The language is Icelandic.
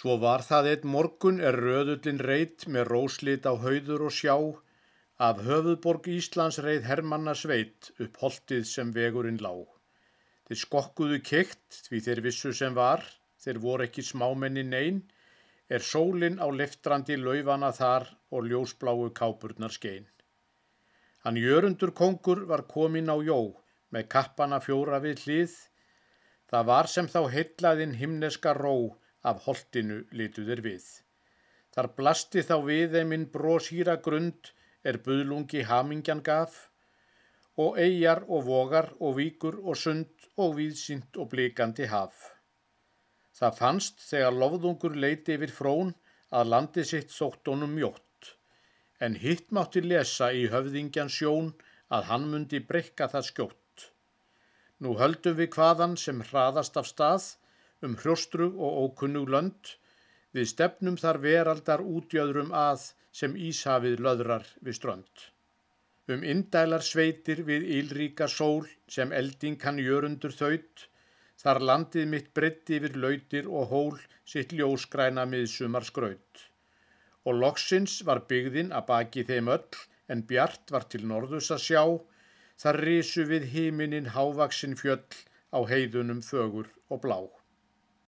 Svo var það eitt morgun er röðullin reyt með róslit á hauður og sjá, af höfuðborg Íslands reið Hermanna sveit upp holtið sem vegurinn lá. Þeir skokkuðu keitt því þeir vissu sem var, þeir voru ekki smámenni neyn, er sólin á leftrandi laufana þar og ljósbláu kápurnar skein. Hann jörundur kongur var komin á jó með kappana fjóra við hlið, það var sem þá heitlaðinn himneska ró af holtinu lituðir við. Þar blasti þá við þeiminn brósýra grund er buðlungi hamingjan gaf og eigjar og vogar og víkur og sund og víðsýnt og blikandi haf. Það fannst þegar lofðungur leiti yfir frón að landi sitt þótt honum mjótt, en hitt mátti lesa í höfðingjan sjón að hann mundi breyka það skjótt. Nú höldum við hvaðan sem hraðast af stað um hrjóstru og ókunnug lönd, við stefnum þar veraldar útjöðrum að sem Íshafið löðrar við strönd. Um indælar sveitir við ílríka sól sem elding hann jörundur þaut, Þar landið mitt breytti yfir lautir og hól sitt ljóskræna miðsumar skraut. Og loksins var byggðin að baki þeim öll, en bjart var til norðus að sjá, þar risu við híminin hávaksin fjöll á heiðunum fögur og blá.